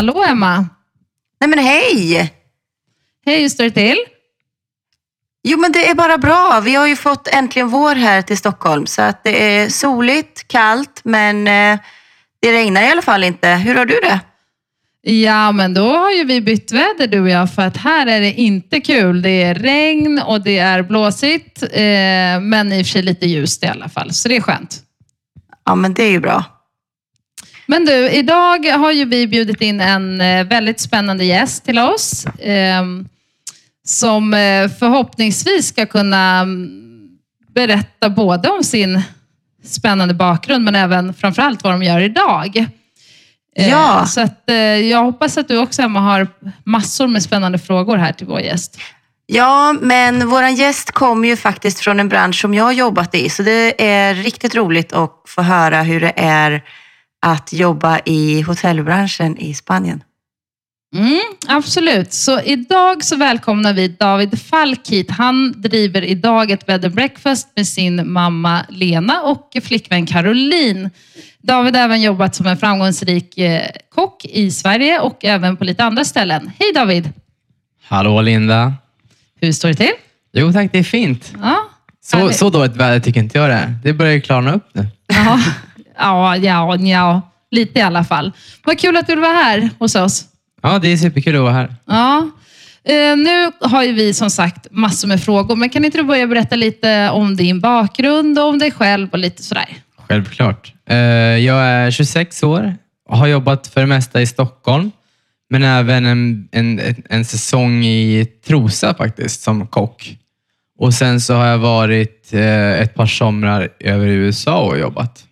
Hallå Emma! Nej men hej! Hej, hur står det till? Jo men det är bara bra. Vi har ju fått äntligen vår här till Stockholm. Så att det är soligt, kallt, men eh, det regnar i alla fall inte. Hur har du det? Ja, men då har ju vi bytt väder du och jag, för att här är det inte kul. Det är regn och det är blåsigt, eh, men i och för sig lite ljust i alla fall, så det är skönt. Ja men det är ju bra. Men du, idag har ju vi bjudit in en eh, väldigt spännande gäst till oss. Eh, som förhoppningsvis ska kunna mm, berätta både om sin spännande bakgrund, men även framförallt vad de gör idag. Eh, Ja. Så att, eh, jag hoppas att du också, Emma, har massor med spännande frågor här till vår gäst. Ja, men våran gäst kommer ju faktiskt från en bransch som jag har jobbat i. Så det är riktigt roligt att få höra hur det är att jobba i hotellbranschen i Spanien. Mm, absolut. Så idag så välkomnar vi David Falk hit. Han driver idag ett bed and breakfast med sin mamma Lena och flickvän Caroline. David har även jobbat som en framgångsrik eh, kock i Sverige och även på lite andra ställen. Hej David! Hallå Linda. Hur står det till? Jo tack, det är fint. Ja, Så, Härligt. så dåligt väder tycker inte jag det är. Det börjar ju klarna upp nu. ja, ja, ja, ja, lite i alla fall. Vad kul att du vara här hos oss. Ja, det är superkul att vara här. Ja. Eh, nu har ju vi som sagt massor med frågor, men kan inte du börja berätta lite om din bakgrund och om dig själv och lite sådär? Självklart. Eh, Jag är 26 år och har jobbat för det mesta i Stockholm. Men även en, en, en säsong i Trosa faktiskt, som kock. Och sen så har jag varit eh, ett par somrar över i USA och jobbat.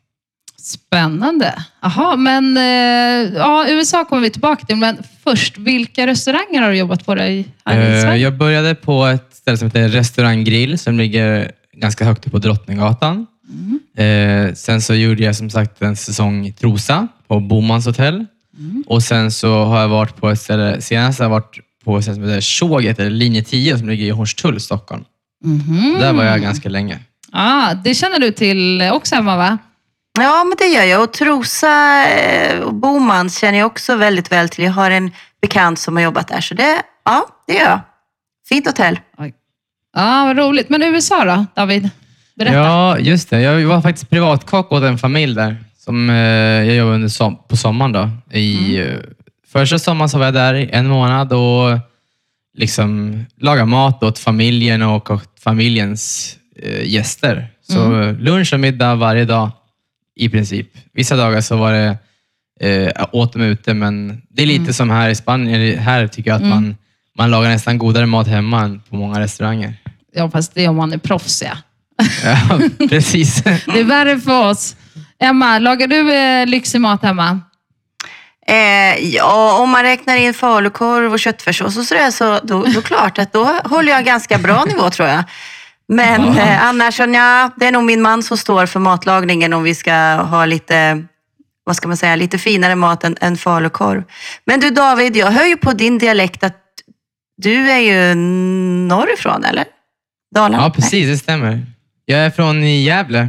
Spännande. Jaha, men eh, ja, USA kommer vi tillbaka till, men först, vilka restauranger har du jobbat på dig i Eh, Sverige? Jag började på ett ställe som heter Restaurang Grill som ligger ganska högt upp på Drottninggatan. Eh, sen så gjorde jag som sagt en säsong i Trosa på Bomans hotell. Och sen så har jag varit på ett ställe, senast har jag varit på ett ställe som heter Tjoget, eller linje 10 som ligger i Hornstull, Stockholm. Mhm. Där var jag ganska länge. Ah, det känner du till också, Emma, va? Ja, men det gör jag. Och Trosa eh, och Bomans känner jag också väldigt väl till. Jag har en bekant som har jobbat där. Så det, ja, det gör jag. Fint hotell. Ja, vad roligt. Men USA då, David? Berätta. Ja, just det. Jag var faktiskt privatkock åt en familj där. Som eh, jag jobbade under som, på sommaren. Då. I, Mm. eh, första sommaren så var jag där i en månad och liksom laga mat åt familjen och åt familjens gäster. Så Mm. lunch och middag varje dag i princip. Vissa dagar så var det eh, åt dem ute, men det är lite Mm. som här i Spanien. Här tycker jag att man, man lagar nästan godare mat hemma än på många restauranger. Ja, fast det är om man är proffs, ja. Ja, precis. Det är värre för oss. Emma, lagar du eh, lyxig mat hemma? Eh, ja, om man räknar in falukorv och köttfärssås och sådär, så då, då klart att då håller jag ganska bra nivå tror jag. Men eh, annars, nja, det är nog min man som står för matlagningen om vi ska ha lite, vad ska man säga, lite finare mat än, än falukorv. Men du David, jag hör ju på din dialekt att du är ju norrifrån, eller? Dalarna? Ja, precis. Det stämmer. Jag är från Gävle.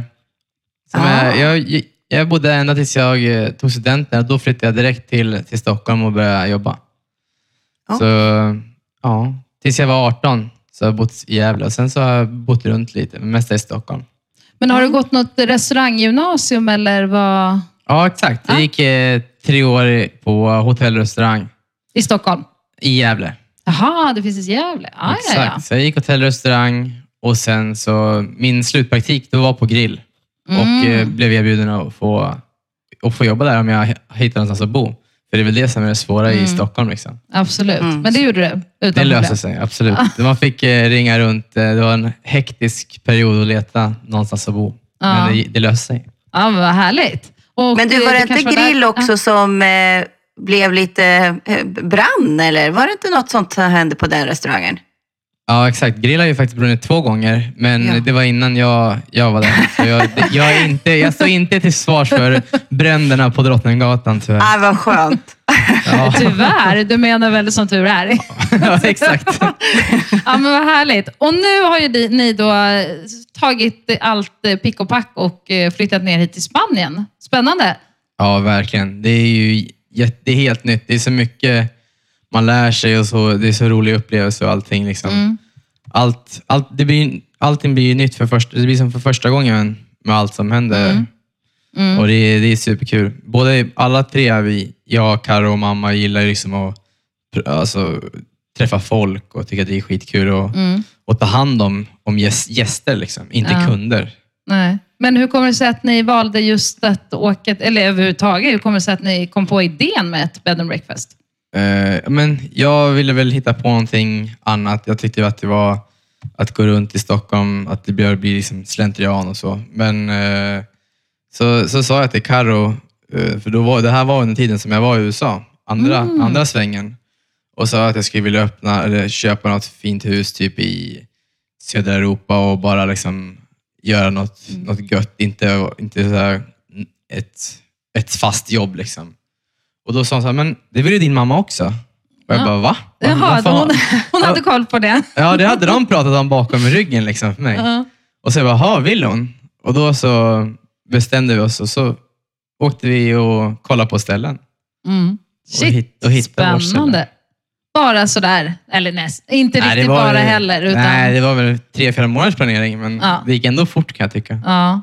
Som Ah. är, jag, jag bodde ända tills jag eh, tog studenten då flyttade jag direkt till, till Stockholm och började jobba. Ja. Så, ja, tills jag var 18 så har jag bott i Gävle och sen så har jag bott runt lite, men mest i Stockholm. Men har du gått något restauranggymnasium eller vad? Ja, exakt. Jag Ja. gick eh, tre år på hotell och restaurang I Stockholm? i Gävle. Jaha, det finns i Gävle. Ah, ja, exakt. ja. Så jag gick hotell och restaurang och sen så min slutpraktik då var på grill. Mm. och eh, blev erbjuden att få, att få jobba där om jag hittar någonstans att bo. För det är väl det som är det svåra Mm. i Stockholm. Liksom. Absolut. Mm. Men det gjorde du? Utan Det löser problem. sig, absolut. Man fick eh, ringa runt. eh, Det var en hektisk period att leta någonstans att bo. Ja. Men det, det löste sig. Ja, men vad härligt. Och, Men du, eh, var det inte kanske där- grill också som eh, blev lite eh, brann, eller var det inte något sånt som hände på den restaurangen? Ja, exakt. Grill har ju faktiskt brunnit två gånger, men Ja. det var innan jag, jag var där. Så jag, det- jag, är inte, jag står inte till svars för bränderna på Drottninggatan tyvärr. Ah, vad skönt. Ja, Tyvärr, du menar väl som tur är? ja exakt. Ja, men vad härligt. Och nu har ju ni då eh, tagit allt eh, pick och pack och eh, flyttat ner hit till Spanien. Spännande. Ja, verkligen. Det är ju jätte- det är helt nytt. Det är så mycket man lär sig och så, det är så roliga upplevelser och allting. Liksom. Mm. Allt, allt, det blir, allting blir ju nytt för första, det blir som för första gången med allt som händer. Mm. Mm. Och det, är- det är superkul. Både, alla tre, vi, jag, Karo och mamma, gillar liksom att alltså, träffa folk och tycker att det är skitkul och, Mm. och ta hand om, om gäs- gäster, liksom. inte Ja. kunder. Nej. Men hur kommer det sig att ni valde just att åka, eller överhuvudtaget, hur kommer det sig att ni kom på idén med ett bed and breakfast? Eh, men jag ville väl hitta på någonting annat. Jag tyckte att det var att gå runt i Stockholm, att det började bli liksom slentrian och så. Men eh, så, så sa jag till Karo, eh, för då var, det här var under tiden som jag var i USA, andra, andra svängen, och sa att jag skulle vilja öppna, eller köpa något fint hus typ i södra Europa och bara liksom göra något, något gött, inte, inte så ett, ett fast jobb. Liksom. Och då sa hon så här, men det vill ju din mamma också. Och jag Ja. bara, va? Jaha, hon, hon hade koll på det. Ja, det hade de pratat om bakom ryggen liksom för mig. Ja. Och så jag bara, vill hon? Och då så bestämde vi oss och så åkte vi och kollade på ställen. Mm. Och Shit, hit- och hitta spännande. Bara sådär, eller näst, inte Nej, riktigt var bara väl- heller. Utan, Nej, det var väl tre, fyra månaders planering, men Ja. det gick ändå fort kan jag tycka. ja.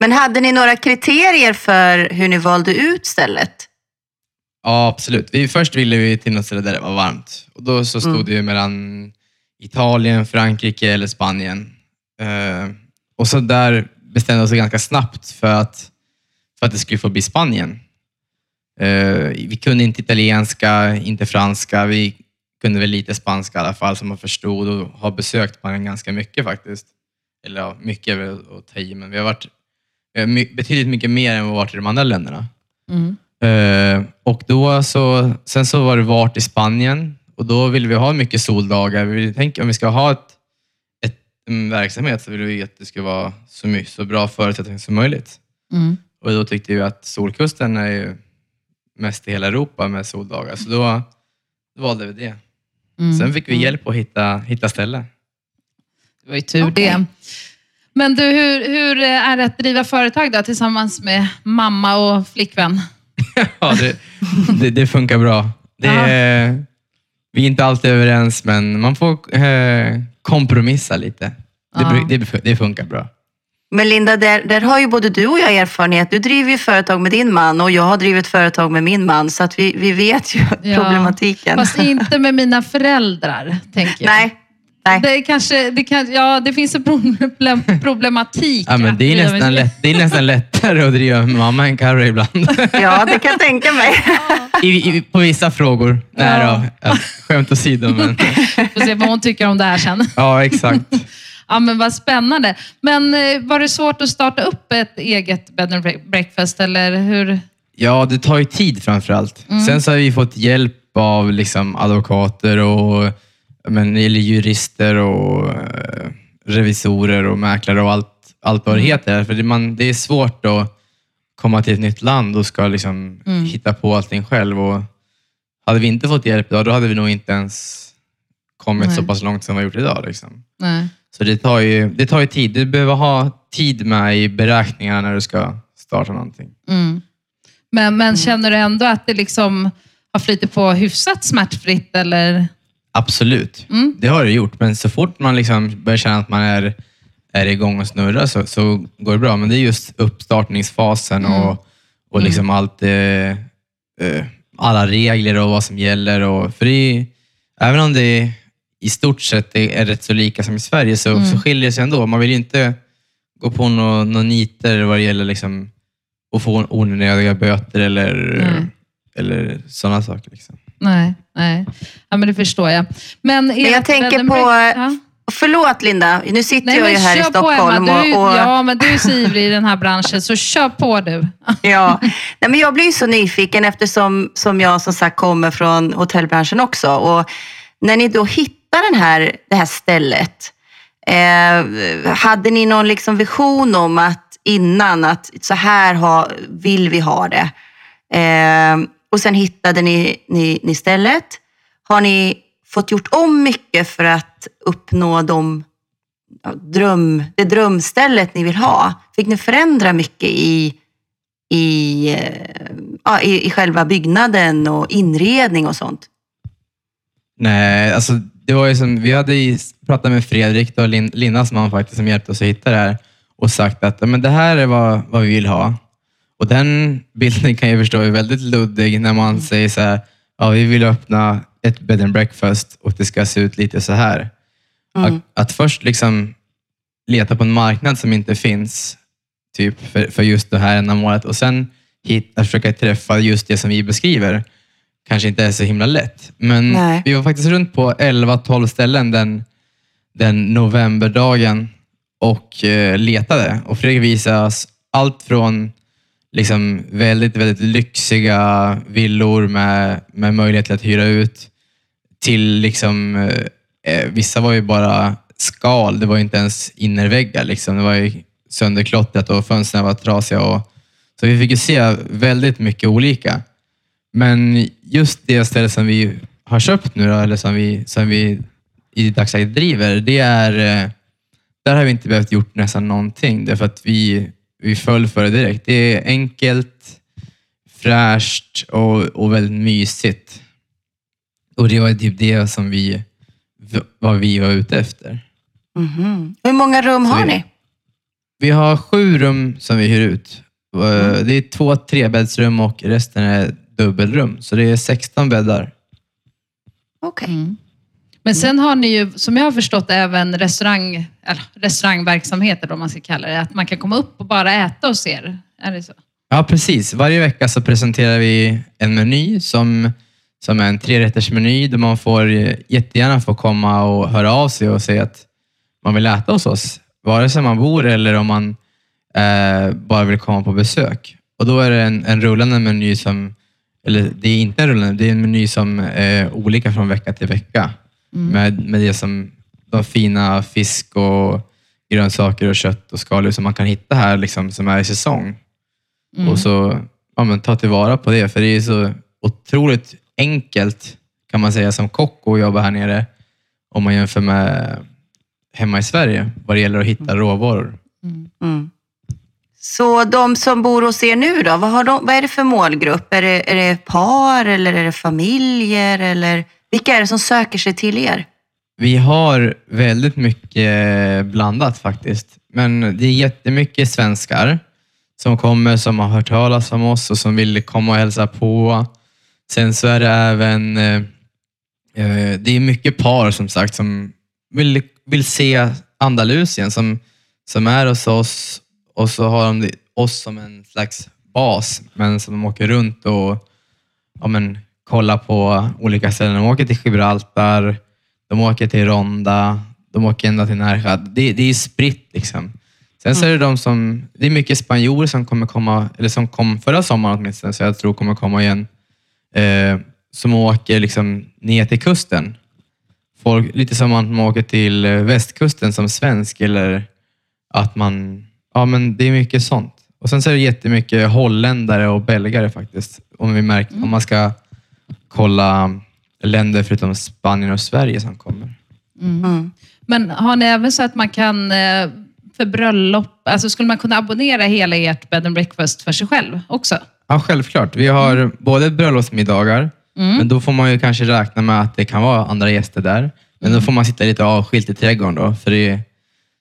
Men hade ni några kriterier för hur ni valde ut stället? Ja, absolut. Vi, först ville vi till något ställe där det var varmt. Och Då så stod Mm. det ju mellan Italien, Frankrike eller Spanien. Eh, och så där bestämde vi oss ganska snabbt för att, för att det skulle få bli Spanien. Eh, vi kunde inte italienska, inte franska. Vi kunde väl lite spanska i alla fall, som man förstod och har besökt Spanien ganska mycket faktiskt. Eller ja, mycket är väl att ta i, men vi har varit my- betydligt mycket mer än vad vi varit i de andra länderna. Mm. Eh, och då så, sen så var det vart i Spanien och då ville vi ha mycket soldagar. Vi tänkte om vi ska ha ett, ett, en verksamhet så vill vi att det ska vara så, mycket, så bra förutsättningar som möjligt. Mm. Och då tyckte vi att Solkusten är ju mest i hela Europa med soldagar, så då, då valde vi det. Mm. Sen fick vi hjälp att hitta, hitta ställen. Det var ju tur Okej. det. Men du, hur, hur är det att driva företag då, tillsammans med mamma och flickvän? ja, det, det, det funkar bra. Det, Ja. Vi är inte alltid överens, men man får eh, kompromissa lite. Det, Ja. det, det funkar bra. Men Linda, där, där har ju både du och jag erfarenhet. Du driver ju företag med din man och jag har drivit företag med min man. Så att vi, vi vet ju Ja. problematiken. Fast inte med mina föräldrar, tänker jag. Nej, nej. Det, är kanske, det, kan, ja, det finns en problem, problematik. Ja, men det, är nästan lätt, det är nästan lättare att driva med mamma än Carro ibland. Ja, det kan jag tänka mig. I, i, på vissa frågor. Nej Ja. då, ja, skämt åsido. Men, Får se vad hon tycker om det här sen. ja, exakt. Ja, men vad spännande. Men eh, var det svårt att starta upp ett eget bed and breakfast, eller hur? Ja, det tar ju tid framför allt. Sen så har vi fått hjälp av liksom advokater och men, eller jurister och eh, revisorer och mäklare och allt, allt vad det heter. För det, man, det är svårt att komma till ett nytt land och ska liksom hitta på allting själv. Och hade vi inte fått hjälp då, då hade vi nog inte ens kommit Nej. så pass långt som vi har gjort idag. Liksom. Så det tar, ju, det tar ju tid. Du behöver ha tid med i beräkningarna när du ska starta någonting. Mm. Men, men känner du ändå att det liksom har flutit på hyfsat smärtfritt? Eller? Absolut, Mm. det har det gjort. Men så fort man liksom börjar känna att man är, är igång och snurrar så, så går det bra. Men det är just uppstartningsfasen Mm. och, och liksom allt, eh, eh, alla regler och vad som gäller. Och, för det är, även om det i stort sett är, rätt så lika som i Sverige så, Mm. så skiljer det sig ändå. Man vill ju inte gå på några nå niter vad det gäller liksom, att få onödiga böter eller, Nej. eller sådana saker. Liksom. Nej, nej. Ja, men det förstår jag. Men, Men jag tänker på... Ja. Förlåt Linda, nu sitter Nej, jag ju här i på Stockholm. Emma. Du, och, och, Ja, men du är så ivrig i den här branschen, så kör på du. Ja, Nej, men jag blir ju så nyfiken eftersom som jag som sagt kommer från hotellbranschen också. Och när ni då hittar den här, det här stället, eh, hade ni någon liksom vision om att innan att så här ha, vill vi ha det? Eh, och sen hittade ni, ni, ni stället. Har ni fått gjort om mycket för att uppnå de ja, dröm, det drömstället ni vill ha? Fick ni förändra mycket i, i eh, ja, i, i själva byggnaden och inredning och sånt? Nej, alltså det var ju som, vi hade pratat med Fredrik, då, Lin, Linnas man faktiskt, som hjälpte oss att hitta det här och sagt att men det här är vad, vad vi vill ha. Och den bilden kan jag förstå är väldigt luddig när man säger så här, ja, vi vill öppna ett bed and breakfast och det ska se ut lite så här. Mm. Att, att först liksom leta på en marknad som inte finns typ för, för just det här ändamålet och sen hit, att försöka träffa just det som vi beskriver kanske inte är så himla lätt. Men Nej. vi var faktiskt runt på 11-12 ställen den, den novemberdagen och eh, letade. Och Fredrik visade oss allt från liksom väldigt, väldigt lyxiga villor med, med möjlighet att hyra ut till liksom, eh, eh, vissa var ju bara skal. Det var ju inte ens innerväggar. Liksom. Det var ju sönderklottrat och fönstren var trasiga. Och, så vi fick ju se väldigt mycket olika. Men just det ställe som vi har köpt nu, då, eller som vi, som vi i dagsläget driver, det är, eh, där har vi inte behövt gjort nästan någonting. Därför att vi, vi föll för det direkt. Det är enkelt, fräscht och, och väldigt mysigt. Och det var typ det som vi, vad vi var ute efter. Mhm. Hur många rum Så har vi- ni? Vi har sju rum som vi hyr ut. Eh, Det är två trebäddsrum och resten är dubbelrum. Så det är 16 bäddar. Okej. Mm. Men sen har ni ju, som jag har förstått, även restaurang, eller restaurangverksamheter, om man ska kalla det. Att man kan komma upp och bara äta hos er. Är det så? Ja, precis. Varje vecka så presenterar vi en meny som, som är en trerättersmeny där man får eh, jättegärna få komma och höra av sig och säga att man vill äta hos oss. Vare sig man bor eller om man eh, bara vill komma på besök. Och Då är det en, en rullande meny som, eller det är inte en rullande, det är en meny som är olika från vecka till vecka. Med, med det som de fina fisk och grönsaker och kött och skaldjur som man kan hitta här liksom, som är i säsong. Och så ja, men, ta tillvara på det, för det är så otroligt enkelt kan man säga som kock att jobba här nere om man jämför med hemma i Sverige vad det gäller att hitta råvaror. Mm. Så de som bor hos er nu då, vad, har de, vad är det för målgrupp? Är det, är det par eller är det familjer? Eller vilka är det som söker sig till er? Vi har väldigt mycket blandat faktiskt, men det är jättemycket svenskar som kommer, som har hört talas om oss och som vill komma och hälsa på. Sen så är det även eh, eh, det är mycket par som sagt som vill, vill se Andalusien som, som är hos oss och så har de oss som en slags bas, men som de åker runt och ja, men, kollar på olika ställen. De åker till Gibraltar, de åker till Ronda, de åker ända till Nerja. Det, det är spritt liksom. Sen så är det de som, det är mycket spanjorer som kommer komma, eller som kom förra sommaren åtminstone, så jag tror kommer komma igen, eh, som åker liksom ner till kusten. Folk, lite som att man åker till eh, västkusten som svensk eller att man, ja men det är mycket sånt. Och sen så är det jättemycket holländare och belgare faktiskt. Om, vi märker, om man ska kolla länder förutom Spanien och Sverige som kommer. Mm. Men har ni även så att man kan, eh, för bröllop, alltså skulle man kunna abonnera hela ert bed and breakfast för sig själv också? Ja, självklart. Vi har både bröllopsmiddagar, men då får man ju kanske räkna med att det kan vara andra gäster där. Men då får man sitta lite avskilt i trädgården då, för det är,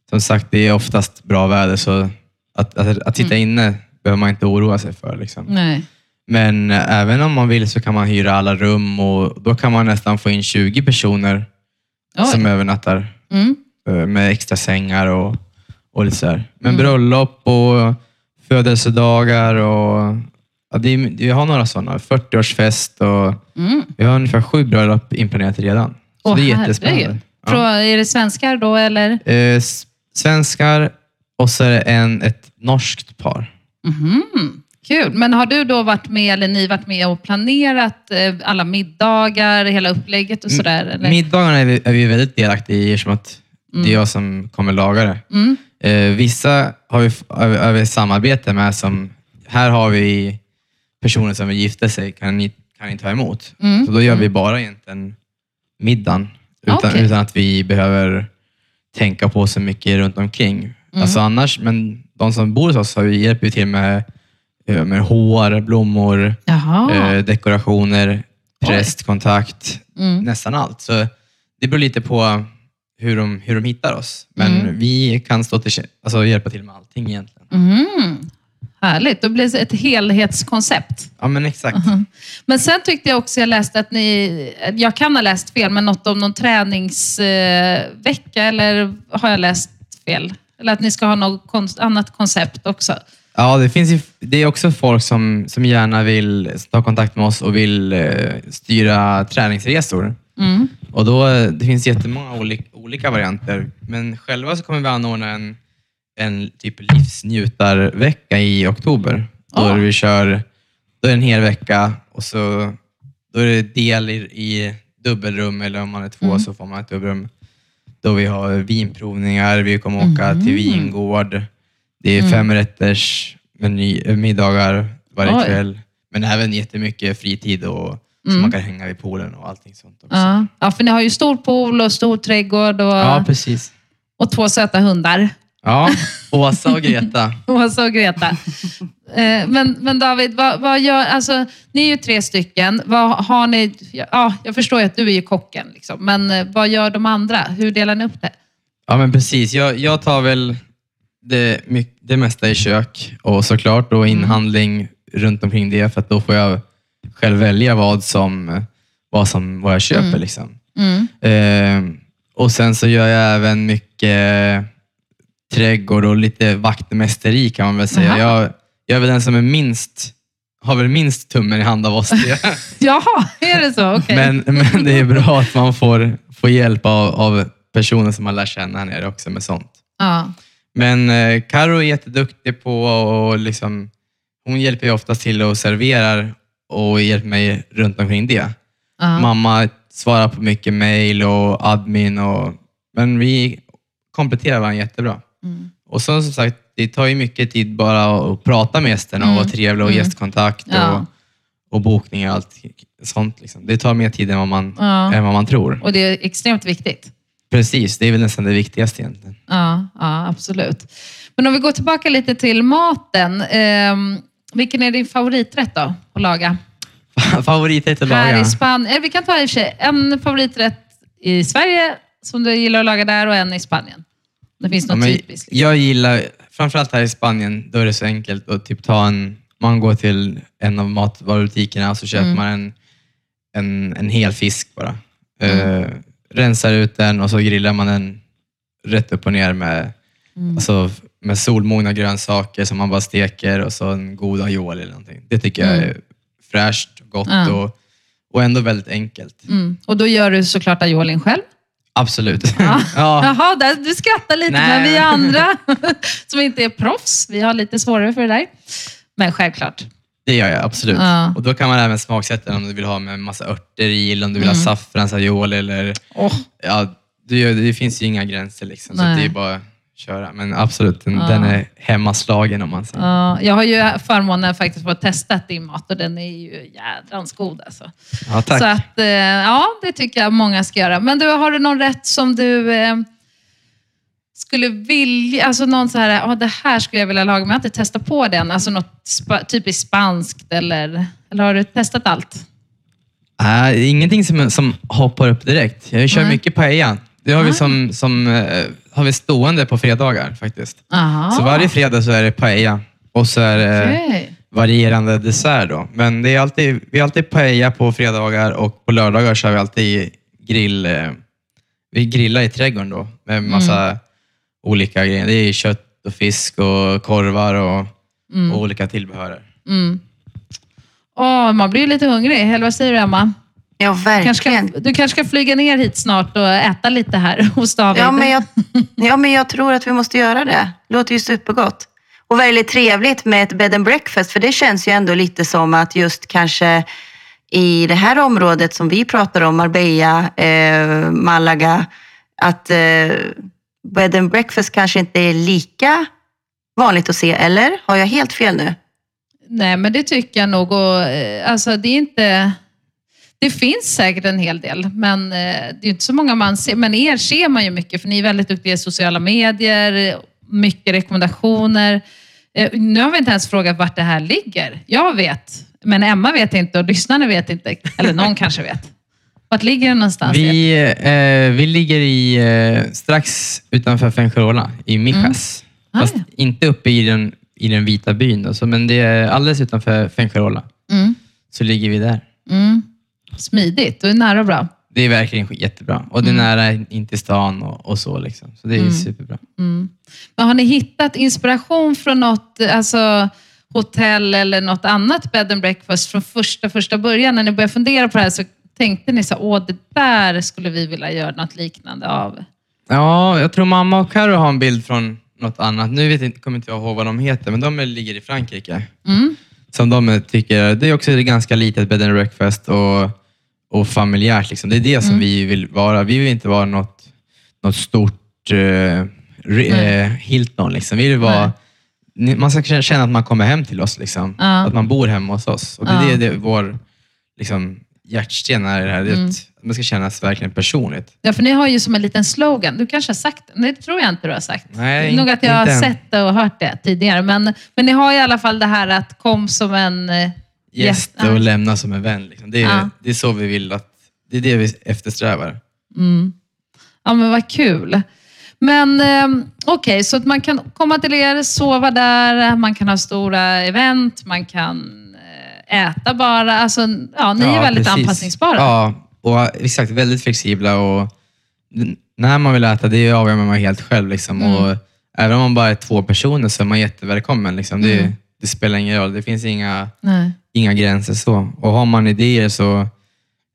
som sagt, det är oftast bra väder, så att, att, att sitta inne behöver man inte oroa sig för. Liksom. Nej. Men eh, även om man vill så kan man hyra alla rum och då kan man nästan få in 20 personer Oj. som övernattar Mm. eh, med extra sängar och, och lite sådär. Men bröllop och födelsedagar och ja, det är, vi har några sådana. 40-årsfest och Mm. vi har ungefär sju bröllop inplanerat redan. Så Åh, det är jättespännande. Ja. Är det svenskar då eller? Eh, svenskar och så är det en, ett norskt par. Mhm. Kul. Men har du då varit med, eller ni varit med och planerat eh, alla middagar, hela upplägget och sådär? Eller? Middagarna är vi, är vi väldigt delaktiga i eftersom att det är jag som kommer laga det. Mm. Eh, vissa har vi, har vi, har vi samarbete med som, här har vi personer som vill gifta sig, kan ni, kan ni ta emot? Mm. Så då gör vi bara egentligen middagen utan, Okej. utan att vi behöver tänka på så mycket runt omkring. Mm. Alltså annars, men de som bor hos oss har vi hjälper till med eh, med hår, blommor, eh, dekorationer, prästkontakt, Mm. nästan allt. Så det beror lite på hur de, hur de hittar oss. Men Mm. vi kan stå till, alltså, hjälpa till med allting egentligen. Mm. Härligt, då blir det ett helhetskoncept. Ja, men exakt. Men sen tyckte jag också jag läste att ni, jag kan ha läst fel, men något om någon träningsvecka eller har jag läst fel? Eller att ni ska ha något annat koncept också. Ja, det, finns ju, det är också folk som, som gärna vill ta kontakt med oss och vill eh, styra träningsresor. Mm. Och då, det finns jättemånga olika, olika varianter, men själva så kommer vi anordna en, en typ livsnjutarvecka i oktober. Då Ah. vi kör, då är det en hel vecka och så då är det del i, i dubbelrum eller om man är två Mm. så får man ett dubbelrum. Då vi har vinprovningar, vi kommer åka Mhm. till vingård. Det är Mm. femrätters meny, äh, middagar varje Oj. kväll. Men även jättemycket fritid och så Mm. man kan hänga vid poolen och allting sånt också. Ja. ja, för ni har ju stor pool och stor trädgård och, Ja, precis. och två söta hundar. Ja, Åsa och Greta. Åsa och Greta. Eh, Men, men David, vad, vad gör, alltså, ni är ju tre stycken. Vad har ni, ja, jag förstår ju att du är ju kocken, liksom. men eh, vad gör de andra? Hur delar ni upp det? Ja, men precis. Jag, jag tar väl det, det mesta i kök och såklart då inhandling runt omkring det för att då får jag själv välja vad som vad, som, vad jag köper. Liksom. Mm. Eh, och Sen så gör jag även mycket trädgård och lite vaktmästeri kan man väl säga. Jag, jag är väl den som är minst, har väl minst tummen i hand av oss. Jaha, är det så? Okej. Men, men det är bra att man får, får hjälp av, av personer som man lär känna här nere också med sånt. Ja. Men eh, Karo är jätteduktig på och liksom, hon hjälper ju oftast till och serverar och hjälper mig runt omkring det. Ja. Mamma svarar på mycket mail och admin, och, men vi kompletterar varandra jättebra. Mm. Och så som sagt, det tar ju mycket tid bara att prata med gästerna och Mm. vara trevlig och Mm. gästkontakt Ja. och, och bokningar och allt sånt. Liksom. Det tar mer tid än vad, man, Ja. än vad man tror. Och det är extremt viktigt. Precis, det är väl nästan det viktigaste egentligen. Ja, ja, absolut. Men om vi går tillbaka lite till maten. Eh, vilken är din favoriträtt då att laga? Favoriträtt att Här laga? i Spanien. Vi kan ta i och för sig en favoriträtt i Sverige som du gillar att laga där och en i Spanien. Det finns Ja, något men typiskt. liksom. jag gillar, framförallt här i Spanien, då är det så enkelt att typ ta en, man går till en av matvarubutikerna och så köper Mm. man en, en, en hel fisk bara. Mm. Eh, rensar ut den och så grillar man den rätt upp och ner med, Mm. alltså, med solmogna grönsaker som man bara steker och så en god aioli eller någonting. Det tycker jag Mm. är fräscht, gott Ja. och, och ändå väldigt enkelt. Mm. Och då gör du såklart aiolin själv. Absolut. Ja. ja. Jaha, där, du skrattar lite, Nej, men vi andra som inte är proffs, vi har lite svårare för det där. Men självklart. Det gör jag absolut. Ja. Och Då kan man även smaksätta om du vill ha med massa örter i, eller om du vill Mm. ha saffrans aioli eller... Åh, Ja, det, det finns ju inga gränser liksom, så Nej. det är bara köra. Men absolut, den, Ja. den är hemmaslagen om man säger. Ja, jag har ju förmånen faktiskt att få testa din mat och den är ju jädrans god alltså. Ja, tack. Så att, eh, ja, det tycker jag många ska göra. Men du, har du någon rätt som du eh, skulle vilja, alltså någon så här, ja det här skulle jag vilja laga, men jag har inte testat på den. Alltså något spa, typiskt spanskt eller, eller har du testat allt? Äh, ingenting som, som hoppar upp direkt. Jag kör Nej. mycket paella. Det har vi, som, som, eh, har vi stående på fredagar faktiskt. Aha. Så varje fredag så är det paella och så är det Okej. varierande dessert. Då. Men det är alltid, vi har alltid paella på fredagar och på lördagar så har vi alltid grill. Eh, vi grillar i trädgården då med massa olika grejer. Det är kött och fisk och korvar och, Mm. och olika tillbehör. Mm. Åh, man blir lite hungrig. Eller vad säger du, Emma? Ja, Kanske verkligen. ska, du kanske ska flyga ner hit snart och äta lite här hos David. Ja men, jag, ja, men jag tror att vi måste göra det. Låter ju supergott. Och väldigt trevligt med ett bed and breakfast, för det känns ju ändå lite som att just kanske i det här området som vi pratar om, Marbella, eh, Malaga, att eh, bed and breakfast kanske inte är lika vanligt att se, eller? Har jag helt fel nu? Nej, men det tycker jag nog. Och, eh, alltså, det är inte... Det finns säkert en hel del, men eh, det är inte så många man ser. Men er ser man ju mycket, för ni är väldigt duktiga i sociala medier, mycket rekommendationer. Eh, Nu har vi inte ens frågat vart det här ligger. Jag vet, men Emma vet inte och lyssnarna vet inte. Eller någon kanske vet. Vart ligger det någonstans? Vi, eh, vi ligger i, eh, strax utanför Fuengirola, i Mijas. Ah, Fast inte uppe i den, i den vita byn, då, så, men det är alldeles utanför Fuengirola. Mm. Så ligger vi där. Mm. Smidigt och nära och bra. Det är verkligen jättebra. Och det är nära in till stan och, och så. Liksom. Så det är superbra. Mm. Men har ni hittat inspiration från något alltså, hotell eller något annat bed and breakfast från första, första början? När ni började fundera på det här så tänkte ni så åh det där skulle vi vilja göra något liknande av. Ja, jag tror mamma och Karo har en bild från något annat. Nu vet jag, kommer inte jag ihåg vad de heter, men de är- ligger i Frankrike. Mm. Som de tycker, det är också ett ganska litet bed and breakfast och, och familjärt. Liksom. Det är det som vi vill vara. Vi vill inte vara något, något stort eh, re, eh, Hilton. Liksom. Vi vill vara, man ska känna att man kommer hem till oss. Liksom. Ja. Att man bor hemma hos oss. Och det är Ja. det, det vår liksom, hjärtsten är det här. Det är att man ska kännas verkligen personligt. Ja, för ni har ju som en liten slogan. Du kanske har sagt det. Det tror jag inte du har sagt. Nej, det är nog att jag har sett det och hört det tidigare. Men, men ni har i alla fall det här att kom som en eh, gäst Ja. och lämna som en vän. Liksom. Det, är, Ja. det är så vi vill att, det är det vi eftersträvar. Mm. Ja, men vad kul. Men eh, okej, så att man kan komma till er, sova där, man kan ha stora event, man kan eh, äta bara. Alltså, ja, ni är Ja, väldigt precis. anpassningsbara. Ja, och exakt. Väldigt flexibla och när man vill äta, det avgör man helt själv. Liksom. Mm. Och även om man bara är två personer så är man jättevälkommen. Liksom. Det, Mm. det spelar ingen roll. Det finns inga, Nej. Inga gränser så. Och har man idéer så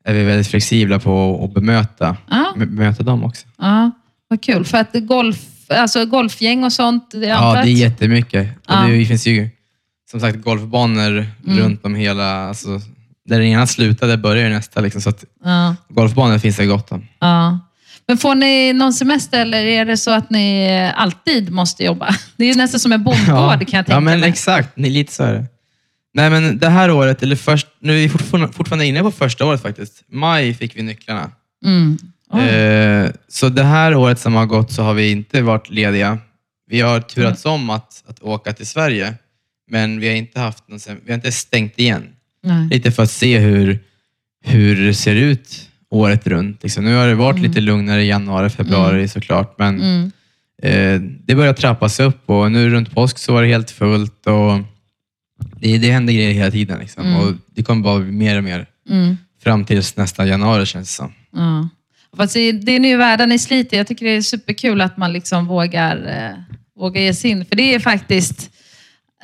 är vi väldigt flexibla på att bemöta, Ja. bemöta dem också. Ja, vad kul. För att golf, alltså golfgäng och sånt, det Ja, det är jättemycket. Och Ja. det finns ju som sagt golfbanor Mm. runt om hela... Alltså, där den ena slutar, där börjar nästa. Liksom, så att ja, golfbanor finns det gott om. ja. Men får ni någon semester eller är det så att ni alltid måste jobba? Det är ju nästan som en bondgård kan jag tänka ja, men mig. exakt. Ni- Lite så är det. Nej, men det här året, eller först, nu är vi fortfarande, fortfarande inne på första året faktiskt. Maj fick vi nycklarna. Mm. Eh, så det här året som har gått så har vi inte varit lediga. Vi har turats Mm. om att, att åka till Sverige, men vi har inte haft någon, vi har inte stängt igen. Nej. Lite för att se hur, hur det ser ut året runt. Liksom. Nu har det varit lite lugnare i januari, februari såklart, men Mm. eh, det börjar trappas upp och nu runt påsk så var det helt fullt och det, det händer grejer hela tiden. Liksom. Och det kommer bara bli mer och mer Mm. fram tills nästa januari känns det som. Ja. Fast det, det är ju värda, ni sliter. Jag tycker det är superkul att man liksom vågar, eh, vågar ge sig in. För det är faktiskt,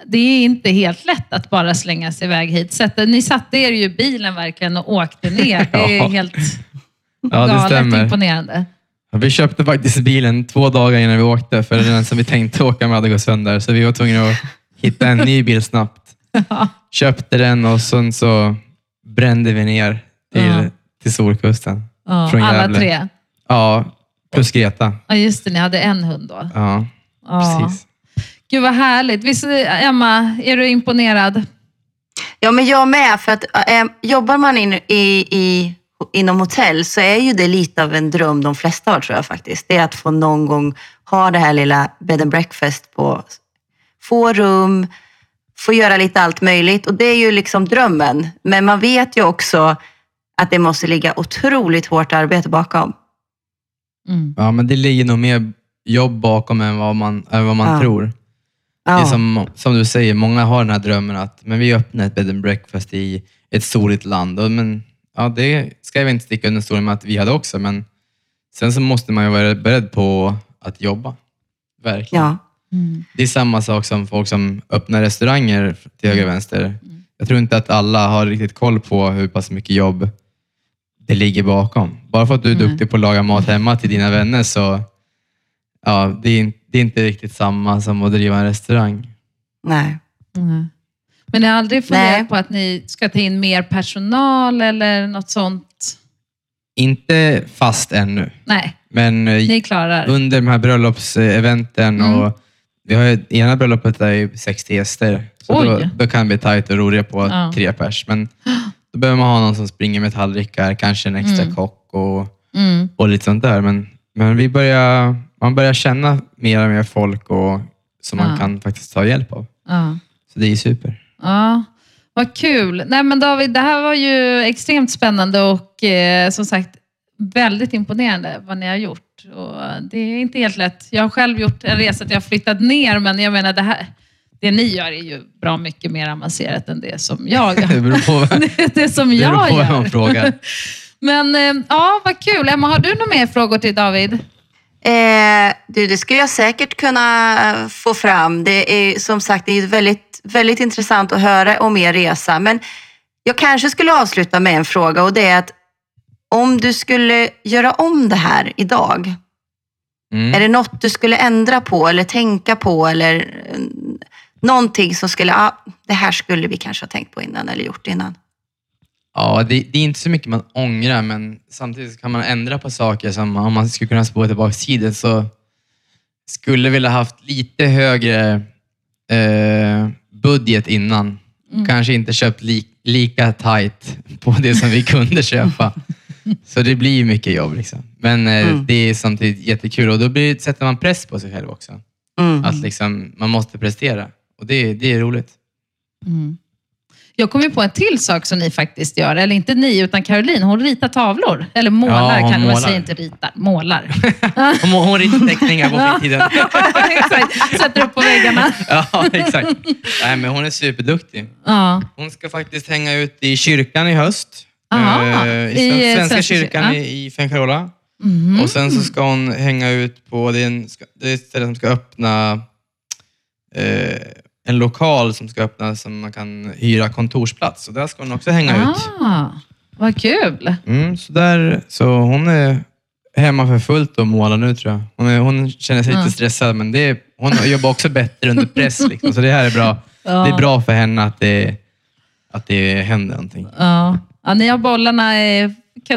det är inte helt lätt att bara slänga sig iväg hit. Sätta, ni satte er ju i bilen verkligen och åkte ner. Det är Ja. helt Ja, det galet stämmer. imponerande. Ja, Vi köpte faktiskt bilen två dagar innan vi åkte, för den som vi tänkte åka med hade gått sönder. Så vi var tvungna att hitta en ny bil snabbt. Köpte den och sen så brände vi ner till, Ja. till Solkusten. Ja, Från alla Gävle. tre. Ja, plus Greta. Ja, just det. Ni hade en hund då. Ja, Ja. precis. Gud vad härligt. Visst, Emma, är du imponerad? Ja, men jag med. För att äh, jobbar man in, i, i, inom hotell så är ju det lite av en dröm de flesta har tror jag faktiskt. Det är att få någon gång ha det här lilla bed and breakfast på få rum, få göra lite allt möjligt. Och det är ju liksom drömmen. Men man vet ju också att det måste ligga otroligt hårt arbete bakom. Mm. Ja, men det ligger nog mer jobb bakom än vad man, än vad man Ja. tror. Det Ja. är som, som du säger, många har den här drömmen att men vi öppnar ett bed and breakfast i ett soligt land. Och, men, ja, det ska jag inte sticka under stolen med att vi hade också, men sen så måste man ju vara beredd på att jobba. Verkligen. Ja. Mm. Det är samma sak som folk som öppnar restauranger till höger och vänster. Jag tror inte att alla har riktigt koll på hur pass mycket jobb det ligger bakom. Bara för att du är Nej. duktig på att laga mat hemma till dina vänner så ja, det är, det är inte riktigt samma som att driva en restaurang. Nej. Mm. Men ni har aldrig funderat på att ni ska ta in mer personal eller något sånt? Inte fast ännu, Nej, men eh, ni klarar. under de här bröllopseventen Mm. och vi har ju, ena bröllopet är ju 60 gäster. Så då, Oj. då kan det bli tajt och roliga på Ja. tre pers. Men då behöver man ha någon som springer med tallrikar, kanske en extra Mm. kock och, Mm. och lite sånt där. Men, men vi börjar, man börjar känna mer och mer folk och, som man Ja. kan faktiskt ta hjälp av. Ja. Så det är ju super. Ja, vad kul. Nej, men David, det här var ju extremt spännande och eh, som sagt väldigt imponerande vad ni har gjort. Och det är inte helt lätt. Jag har själv gjort en resa att jag har flyttat ner, men jag menar det här det ni gör är ju bra mycket mer avancerat än det som jag Det beror på, det, som det jag på vem man gör. frågar. Men eh, ja, vad kul. Emma, har du några mer frågor till David? Eh, du, det skulle jag säkert kunna eh, få fram. Det är som sagt det är väldigt, väldigt intressant att höra om er resa. Men jag kanske skulle avsluta med en fråga och det är att om du skulle göra om det här idag, Mm. är det något du skulle ändra på eller tänka på eller eh, någonting som skulle, ah, det här skulle vi kanske ha tänkt på innan eller gjort innan? Ja, det, det är inte så mycket man ångrar, men samtidigt kan man ändra på saker som om man skulle kunna spåra tillbaka tiden så skulle vilja haft lite högre eh, budget innan. Kanske inte köpt li, lika tight på det som vi kunde köpa. Så det blir mycket jobb. Liksom. Men eh, Mm. det är samtidigt jättekul och då blir, sätter man press på sig själv också. Mm. Att liksom, man måste prestera och det, det är roligt. Jag kom ju på en till sak som ni faktiskt gör. Eller inte ni, utan Caroline. Hon ritar tavlor. Eller målar, Ja, kan man målar. säga. Inte ritar, målar. Hon, hon ritar teckningar på fritiden. Exakt. Sätter upp på väggarna. Ja, exakt. Nej, men hon är superduktig. Ja. Hon ska faktiskt hänga ut i kyrkan i höst. Aha, Eh, i, I, Svenska, Svenska kyrkan kyrkan. i, i Fuengirola. Mhm. Och sen så ska hon hänga ut på, det är, en, det är ett ställe som ska öppna eh, en lokal som ska öppna som man kan hyra kontorsplats. Och där ska hon också hänga ut. Ah, vad kul. Mm, så, där, så hon är hemma för fullt och målar nu tror jag. Hon, är, hon känner sig Ja. lite stressad, men det är, hon jobbar också bättre under press. Liksom, så det här är bra. Ja. Det är bra för henne att det, att det händer någonting. Ja. Ja, ni har bollarna eh,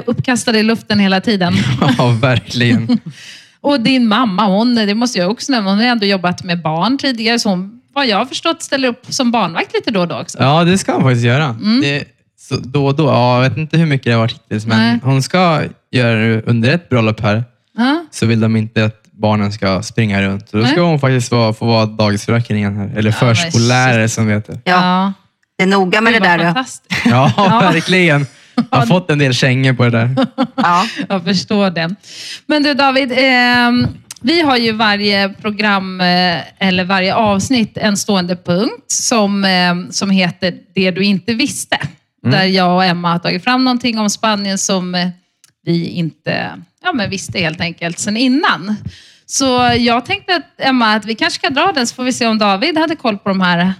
uppkastade i luften hela tiden. Ja, verkligen. Och din mamma, hon, det måste jag också nämna, hon har ändå jobbat med barn tidigare, så hon, vad jag har förstått, ställer upp som barnvakt lite då och då också. Ja, det ska hon faktiskt göra. Det, så då och då. Ja, jag vet inte hur mycket det har varit hittills, men Nej. hon ska göra det under ett bröllop här. Ja. Så vill de inte att barnen ska springa runt. Så då Nej. ska hon faktiskt vara, få vara dagisfröken igen här. Eller men förskollärare som det heter. Ja, det är noga med det vad där. Ja, verkligen. Jag har fått en del kängor på det där. Ja. Jag förstår det. Men du David, ehm, vi har ju varje program eh, eller varje avsnitt en stående punkt som, eh, som heter Det du inte visste. Där jag och Emma har tagit fram någonting om Spanien som eh, vi inte ja, men visste helt enkelt sen innan. Så jag tänkte att, Emma att vi kanske ska dra den så får vi se om David hade koll på de här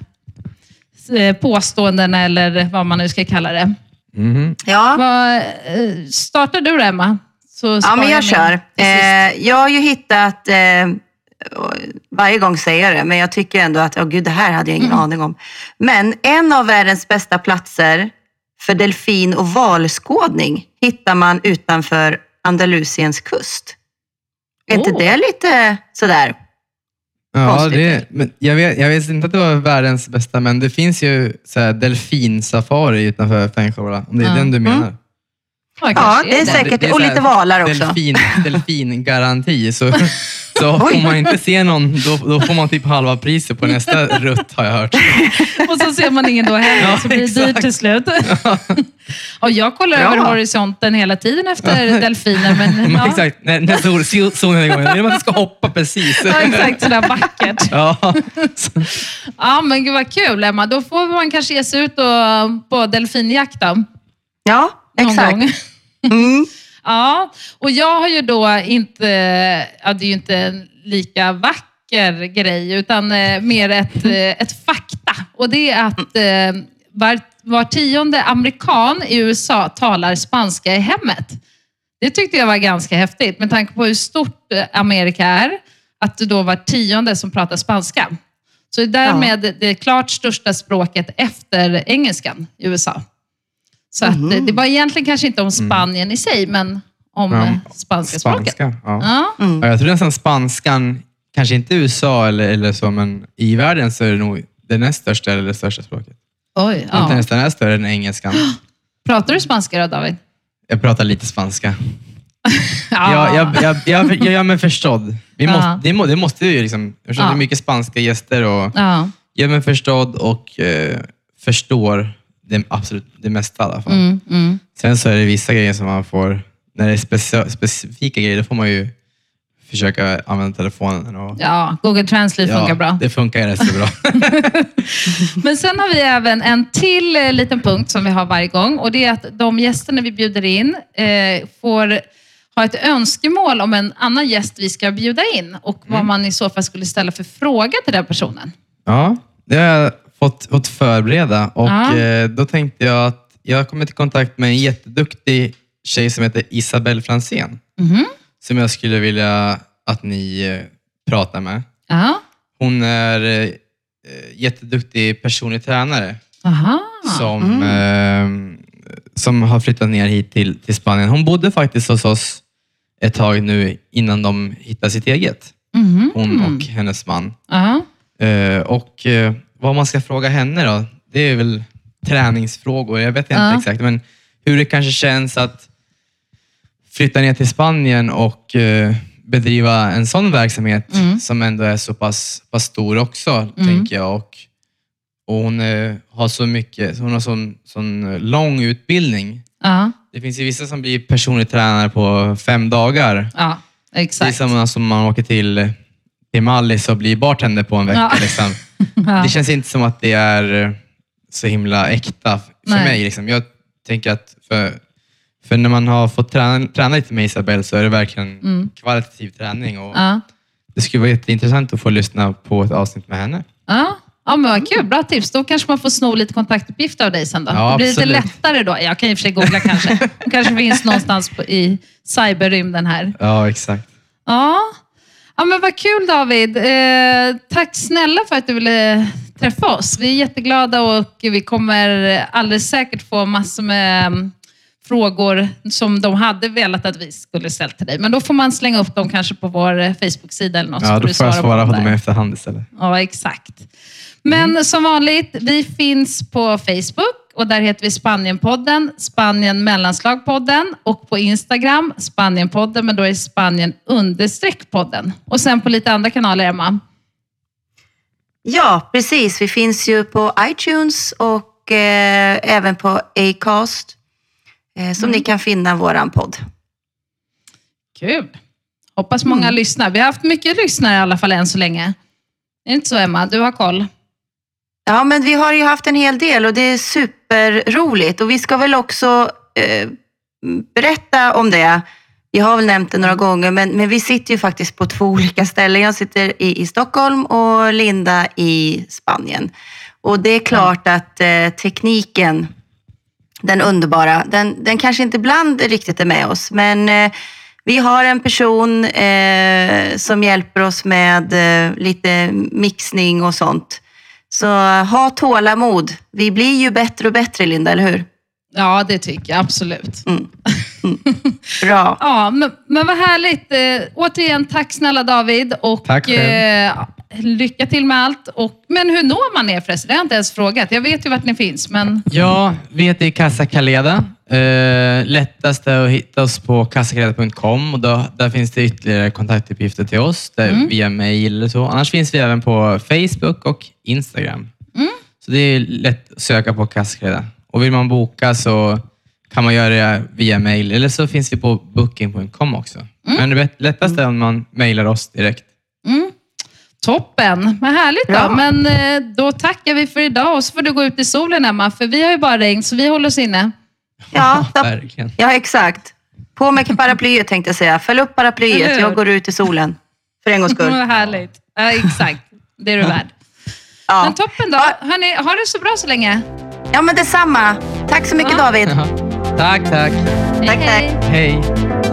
eh, påståendena eller vad man nu ska kalla det. Mhm. Ja. Vad, eh, startar du då, Emma? Så Ja, men jag min kör. Eh, jag har ju hittat, eh, varje gång säger jag det, men jag tycker ändå att, åh gud, det här hade jag ingen aning om. Men en av världens bästa platser för delfin och valskådning hittar man utanför Andalusiens kust. Är inte Åh. det lite sådär? Ja, det, men jag, vet, jag vet inte att det var världens bästa, men det finns ju så här delfinsafari utanför Fuengirola. Om det är Ja. den du Mm. menar. Ja, Ja, det är säkert. Och lite valar också. Delfin, delfingaranti. Så, så får man inte se någon, då, då får man typ halva priset på nästa rutt har jag hört. Och så ser man ingen då heller, Ja, så blir det dyrt till slut. Och jag kollar Ja. över horisonten hela tiden efter delfiner. Men, Men ja. Exakt, när, när sol, sol, solen är igång. Jag vill att du ska hoppa precis. Ja, exakt. Sådär vackert. Ja. Ja, men gud vad kul, Emma. Då får man kanske ge sig ut och, på delfinjakt då, Ja, någon exakt. gång. Mm. Ja, och jag har ju då inte, ja det är ju inte en lika vacker grej, utan eh, mer ett, eh, ett fakta. Och det är att eh, var, var tionde amerikan i USA talar spanska i hemmet. Det tyckte jag var ganska häftigt med tanke på hur stort eh, Amerika är, att det då var tionde som pratar spanska. Så det är därmed det klart största språket efter engelskan i USA. Så att, eh, det var egentligen kanske inte om Spanien i sig, men om Ja, eh, spanska språket. Spanska. Ja. Ja. Mm. Ja, jag tror nästan spanskan, kanske inte i USA eller, eller så, men i världen så är det nog det näst största eller det största språket. Oj, Inte ja. nästan är större än engelskan. Pratar du spanska då, David? Jag pratar lite spanska. Ja. Jag, jag, jag, jag, jag gör mig förstådd. Vi Ja. måste, det, må, det måste vi ju. Liksom, eftersom Ja. det är mycket spanska gäster och ja. gör mig förstådd och eh, förstår det, absolut det mesta i alla fall. Mm, mm. Sen så är det vissa grejer som man får, när det är speci- specifika grejer, då får man ju försöka använda telefonen. Och, Ja, Google Translate funkar bra. Det funkar rätt så bra. Men sen har vi även en till eh, liten punkt som vi har varje gång och det är att de gästerna vi bjuder in eh, får ha ett önskemål om en annan gäst vi ska bjuda in och vad man i så fall skulle ställa för fråga till den personen. Ja, det fått, fått förbereda och Ja. eh, då tänkte jag att jag har kommit i kontakt med en jätteduktig tjej som heter Isabelle Fransén Mhm. som jag skulle vilja att ni eh, pratar med. Ja. Hon är eh, jätteduktig personlig tränare Aha. som, eh, som har flyttat ner hit till, till Spanien. Hon bodde faktiskt hos oss ett tag nu innan de hittade sitt eget. Mhm. Hon och hennes man. Ja. Eh, och eh, vad man ska fråga henne då, det är väl träningsfrågor. Jag vet inte Ja. exakt, men hur det kanske känns att flytta ner till Spanien och eh, bedriva en sån verksamhet Mm. som ändå är så pass, pass stor också, tänker jag. Och, och hon eh, har så mycket, hon har sån, sån lång utbildning. Ja. Det finns ju vissa som blir personlig tränare på fem dagar. ja, Det är exakt. som som man åker till, till Mallis och blir bartender på en vecka. Ja. Liksom. Ja. Det känns inte som att det är eh, så himla äkta för Nej. mig. Liksom. Jag tänker att för, för när man har fått träna, träna lite med Isabelle så är det verkligen Mm. kvalitativ träning. Och Ja. Det skulle vara jätteintressant att få lyssna på ett avsnitt med henne. Ja. ja, men vad kul. Bra tips. Då kanske man får sno lite kontaktuppgifter av dig sen då. Ja, det blir lite absolut. lättare då. Jag kan i och för sig googla kanske. Det kanske finns någonstans på, i cyberrymden här. Ja, exakt. Ja. Ja, men vad kul David. Eh, tack snälla för att du ville träffa oss. Vi är jätteglada och vi kommer alldeles säkert få massor med mm, frågor som de hade velat att vi skulle ställa till dig. Men då får man slänga upp dem kanske på vår eh, Facebook-sida eller något. Ja, då du får jag svara på dem i efterhand istället. Ja, exakt. Men som vanligt, vi finns på Facebook och där heter vi Spanienpodden, Spanien mellanslagpodden och på Instagram Spanienpodden, men då är Spanien understreck podden. Och sen på lite andra kanaler, Emma. Ja, precis. Vi finns ju på iTunes och eh, även på Acast. Eh, som ni kan finna våran podd. Kul! Hoppas många lyssnar. Vi har haft mycket lyssnare i alla fall än så länge. Är det inte så, Emma? Du har koll? Ja, men vi har ju haft en hel del och det är superroligt. Och vi ska väl också eh, berätta om det. Jag har väl nämnt det några gånger, men, men vi sitter ju faktiskt på två olika ställen. Jag sitter i, i Stockholm och Linda i Spanien. Och det är klart att eh, tekniken, den underbara, den, den kanske inte ibland riktigt är med oss, men eh, vi har en person eh, som hjälper oss med eh, lite mixning och sånt. Så ha tålamod. Vi blir ju bättre och bättre, Linda, eller hur? Ja, det tycker jag absolut. Bra. Ja, men, men vad härligt. Eh, återigen, tack snälla David. Och, Tack själv. eh, lycka till med allt. Och, men hur når man er förresten? Det har jag inte ens frågat. Jag vet ju vart ni finns, men... Ja, vi heter Casa Caleda. Eh, lättast är att hitta oss på casakaleda.com och då, där finns det ytterligare kontaktuppgifter till oss där, via mail eller så. Annars finns vi även på Facebook och Instagram. Så det är lätt att söka på Casa Caleda. Och vill man boka så kan man göra det via mail eller så finns vi på booking.com också. Men det lättaste är om man mailar oss direkt. Mm. Toppen, vad härligt då. Bra. Men eh, då tackar vi för idag och så får du gå ut i solen Emma, för vi har ju bara regn så vi håller oss inne. Ja, ta, Verkligen. ja, exakt. På med paraplyet tänkte jag säga. Fäll upp paraplyet. Jag går ut i solen. För en gångs skull. Vad härligt. Ja, exakt, det är du värd. Ja. Men toppen då. Hörni, ha det så bra så länge. ja, men detsamma. Tack så mycket Ja. David. Jaha. Tack, tack. Hej, Tack, tack. hej. Hej.